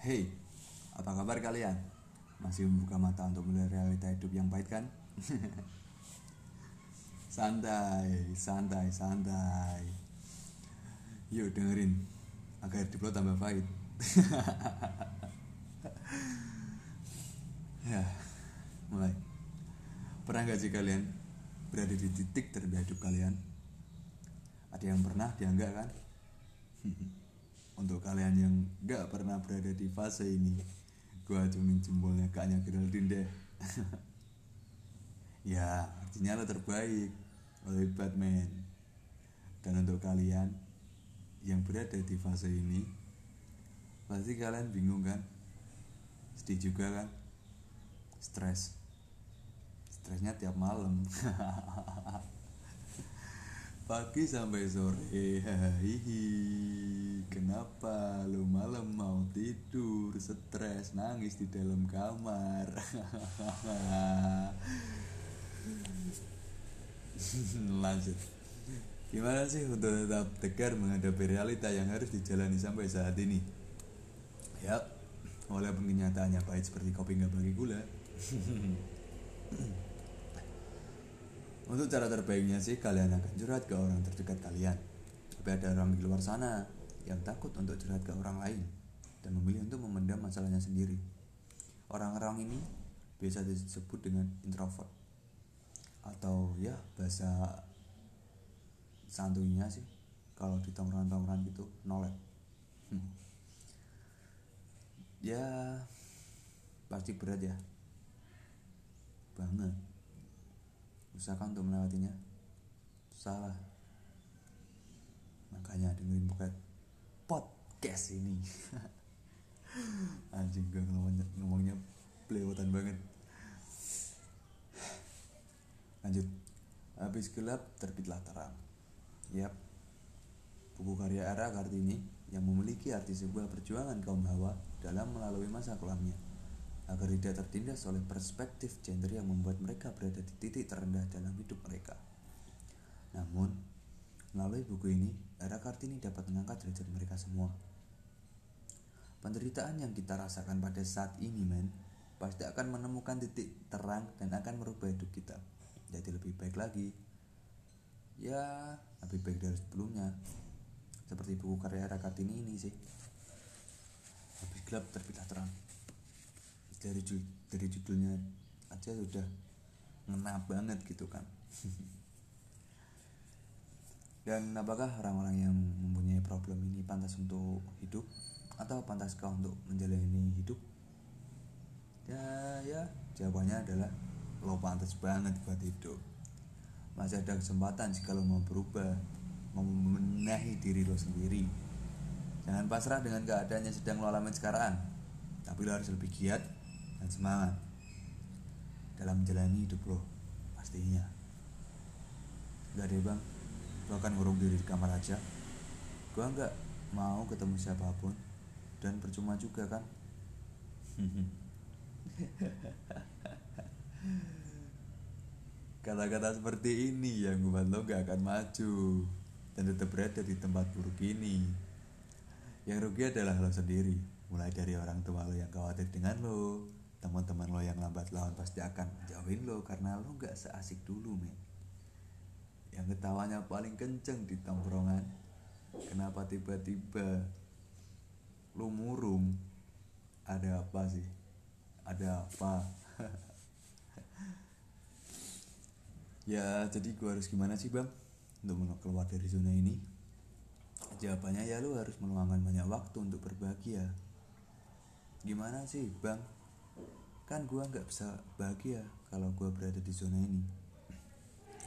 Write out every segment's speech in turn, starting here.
Hey, apa kabar kalian? Masih membuka mata untuk melihat realita hidup yang pahit kan? santai, santai, santai. Yuk dengerin agar hidup lo tambah pahit. ya, mulai. Pernah gak sih kalian berada di titik terendah hidup kalian? Ada yang pernah, dia enggak kan? Untuk kalian yang gak pernah berada di fase ini Gue acumin jempolnya kaknya Geraldine deh. Ya artinya lo terbaik Lo hebat Dan untuk kalian yang berada di fase ini Pasti kalian bingung kan? Sedih juga kan? Stres. Stresnya tiap malam pagi sampai sore. Hihi kenapa lu malam mau tidur? Stres nangis di dalam kamar. Lanjut. Gimana sih untuk tetap tegar menghadapi realita yang harus dijalani sampai saat ini? Ya walaupun kenyataannya pahit seperti kopi nggak bagi gula untuk cara terbaiknya sih kalian akan curhat ke orang terdekat kalian. Tapi ada orang di luar sana yang takut untuk curhat ke orang lain dan memilih untuk memendam masalahnya sendiri. Orang-orang ini biasa disebut dengan introvert atau ya bahasa santuinya sih kalau di tongkrongan-tongkrongan gitu nolak. Hmm. Ya pasti berat ya banget usahakan untuk melewatinya. Salah. Makanya dengerin bukan podcast ini. Anjing gue ngomongnya ngomongnya pelewatan banget. Lanjut. Habis gelap terbitlah terang. Yap. Buku karya era Kartini yang memiliki arti sebuah perjuangan kaum hawa dalam melalui masa kelamnya agar tidak tertindas oleh perspektif gender yang membuat mereka berada di titik terendah dalam hidup mereka. Namun, melalui buku ini, era Kartini dapat mengangkat derajat mereka semua. Penderitaan yang kita rasakan pada saat ini, men, pasti akan menemukan titik terang dan akan merubah hidup kita jadi lebih baik lagi. Ya, lebih baik dari sebelumnya. Seperti buku karya era Kartini ini sih. Habis gelap terbitlah terang dari dari judulnya aja sudah ngena banget gitu kan. Dan apakah orang-orang yang mempunyai problem ini pantas untuk hidup? Atau pantas kau untuk menjalani hidup? Ya ya jawabannya adalah lo pantas banget buat hidup. Masih ada kesempatan jika lo mau berubah mau membenahi diri lo sendiri. Jangan pasrah dengan keadaan yang sedang lo alami sekarang tapi lo harus lebih giat dan semangat dalam menjalani hidup lo pastinya. Gak deh bang. Lo akan ngurung diri di kamar aja. Gue nggak mau ketemu siapa pun dan percuma juga kan? Kata-kata seperti ini yang membuat lo gak akan maju dan tetap berada di tempat buruk ini. Yang rugi adalah lo sendiri mulai dari orang tua lo yang khawatir dengan lo teman-teman lo yang lambat laun pasti akan jauhin lo karena lo nggak seasik dulu men yang ketawanya paling kenceng di tongkrongan. Kenapa tiba-tiba lo murung? Ada apa sih? Ada apa? Ya jadi gue harus gimana sih bang? Untuk keluar dari zona ini? Jawabannya ya lo harus meluangkan banyak waktu untuk berbahagia gimana sih bang kan gue nggak bisa bahagia kalau gue berada di zona ini.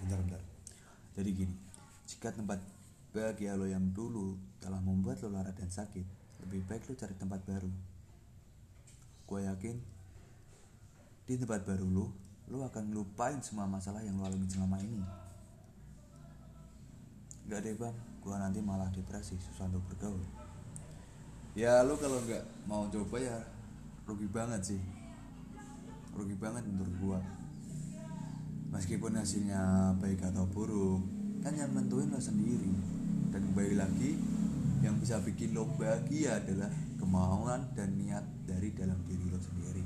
Bentar bentar. Jadi gini jika tempat bahagia lo yang dulu telah membuat lo lara dan sakit lebih baik lo cari tempat baru. Gue yakin di tempat baru lo lo akan lupain semua masalah yang lo alami selama ini. Gak deh bang, gue nanti malah depresi, susah untuk bergaul. Ya lo kalau nggak mau coba ya rugi banget sih rugi banget menurut gua. Meskipun hasilnya baik atau buruk kan yang nentuin lo sendiri. Dan kembali lagi yang bisa bikin lo bahagia adalah kemauan dan niat dari dalam diri lo sendiri.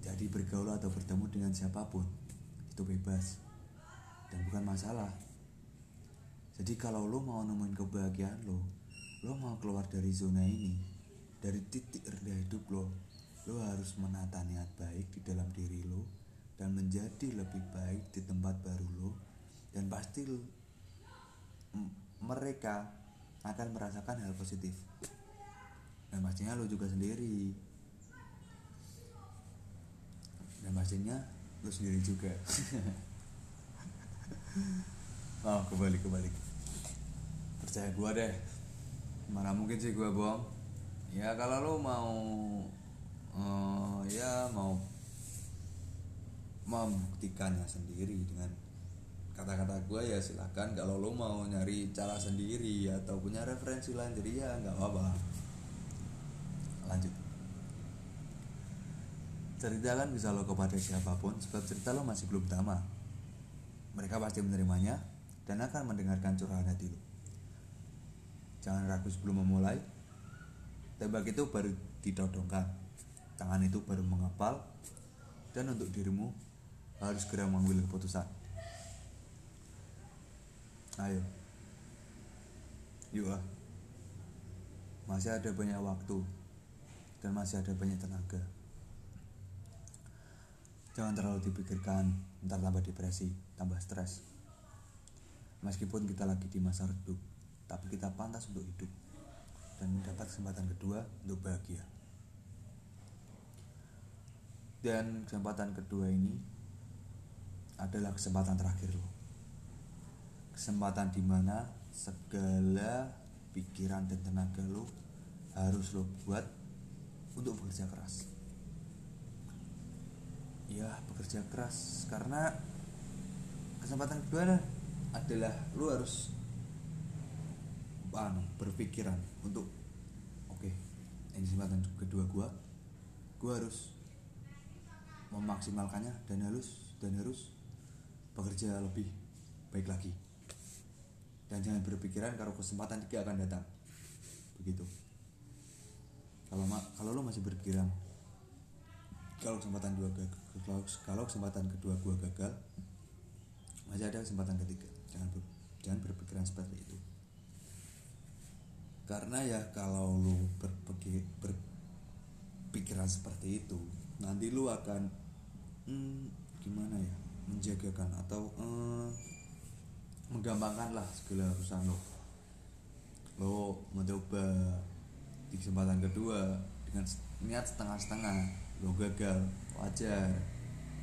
Jadi bergaul atau bertemu dengan siapa pun itu bebas. Dan bukan masalah. Jadi kalau lo mau nemuin kebahagiaan lo lo mau keluar dari zona ini dari titik rendah hidup lo lo harus menata niat baik di dalam diri lo dan menjadi lebih baik di tempat baru lo. Dan pasti mereka akan merasakan hal positif. Dan pastinya lo juga sendiri. Dan pastinya lo sendiri juga. Oh kembali kembali percaya gua deh. Mana mungkin sih gua bohong? Ya kalau lo mau uh, ya mau membuktikannya sendiri dengan kata-kata gue ya silahkan kalau lo mau nyari cara sendiri atau punya referensi lain jadi ya nggak apa-apa. Lanjut. Ceritakan bisa lo kepada siapa pun sebab cerita lo masih belum tamat mereka pasti menerimanya dan akan mendengarkan curahan hati lo. Jangan ragu sebelum memulai. Tembak itu baru ditodongkan tangan itu baru mengapal dan untuk dirimu harus segera mengambil keputusan. Ayo. Yuk lah masih ada banyak waktu dan masih ada banyak tenaga. Jangan terlalu dipikirkan ntar tambah depresi tambah stres. Meskipun kita lagi di masa redup tapi kita pantas untuk hidup. Dan mendapat kesempatan kedua untuk bahagia dan kesempatan kedua ini adalah kesempatan terakhir lo kesempatan di mana segala pikiran dan tenaga lo harus lo buat untuk bekerja keras. Ya bekerja keras karena kesempatan kedua adalah lo harus anu, berpikiran untuk oke okay, ini kesempatan kedua gua gua harus memaksimalkannya dan harus dan harus bekerja lebih baik lagi. Dan jangan berpikiran kalau kesempatan tiga akan datang. Begitu. Kalau kalau lo masih berpikiran kalau kesempatan dua gagal kalau, kesempatan kedua gua gagal masih ada kesempatan ketiga. Jangan ber, jangan berpikiran seperti itu. Karena ya kalau lu berpikir berpikiran seperti itu nanti lu akan hmm, gimana ya menjagakan atau hmm, menggampangkan lah segala urusan lo. Lo mencoba di kesempatan kedua dengan niat setengah-setengah lo gagal wajar.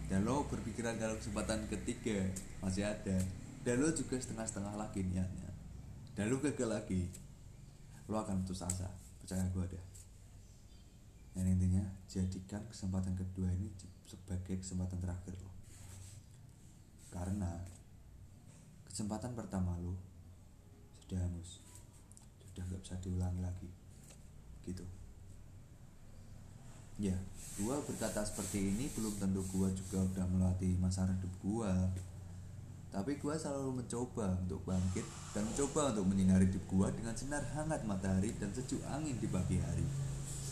Dan lo berpikiran kalau kesempatan ketiga masih ada dan lo juga setengah-setengah lagi niatnya. Dan lo gagal lagi lo akan putus asa. Percaya gue intinya jadikan kesempatan kedua ini sebagai kesempatan terakhir lo karena kesempatan pertama lo sudah hangus sudah nggak bisa diulangi lagi gitu. Ya gua berkata seperti ini belum tentu gua juga udah melatih masa hidup gua. Tapi gue selalu mencoba untuk bangkit dan mencoba untuk menyinari hidup gue dengan sinar hangat matahari dan sejuk angin di pagi hari.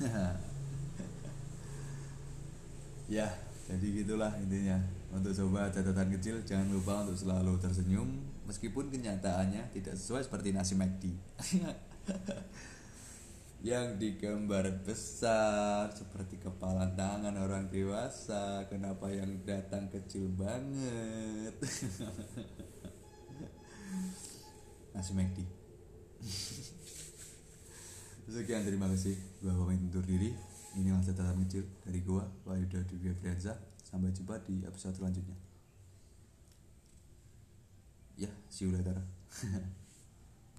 ya, jadi gitulah intinya. Untuk coba catatan kecil, jangan lupa untuk selalu tersenyum meskipun kenyataannya tidak sesuai seperti nasi McD. yang digambar besar seperti kepala tangan orang dewasa kenapa yang datang kecil banget nasi McD sekian terima kasih gua pamit undur diri ini masih catatan kecil dari gua Wahyu Dwi Frianza. Sampai jumpa di episode selanjutnya. Ya see you later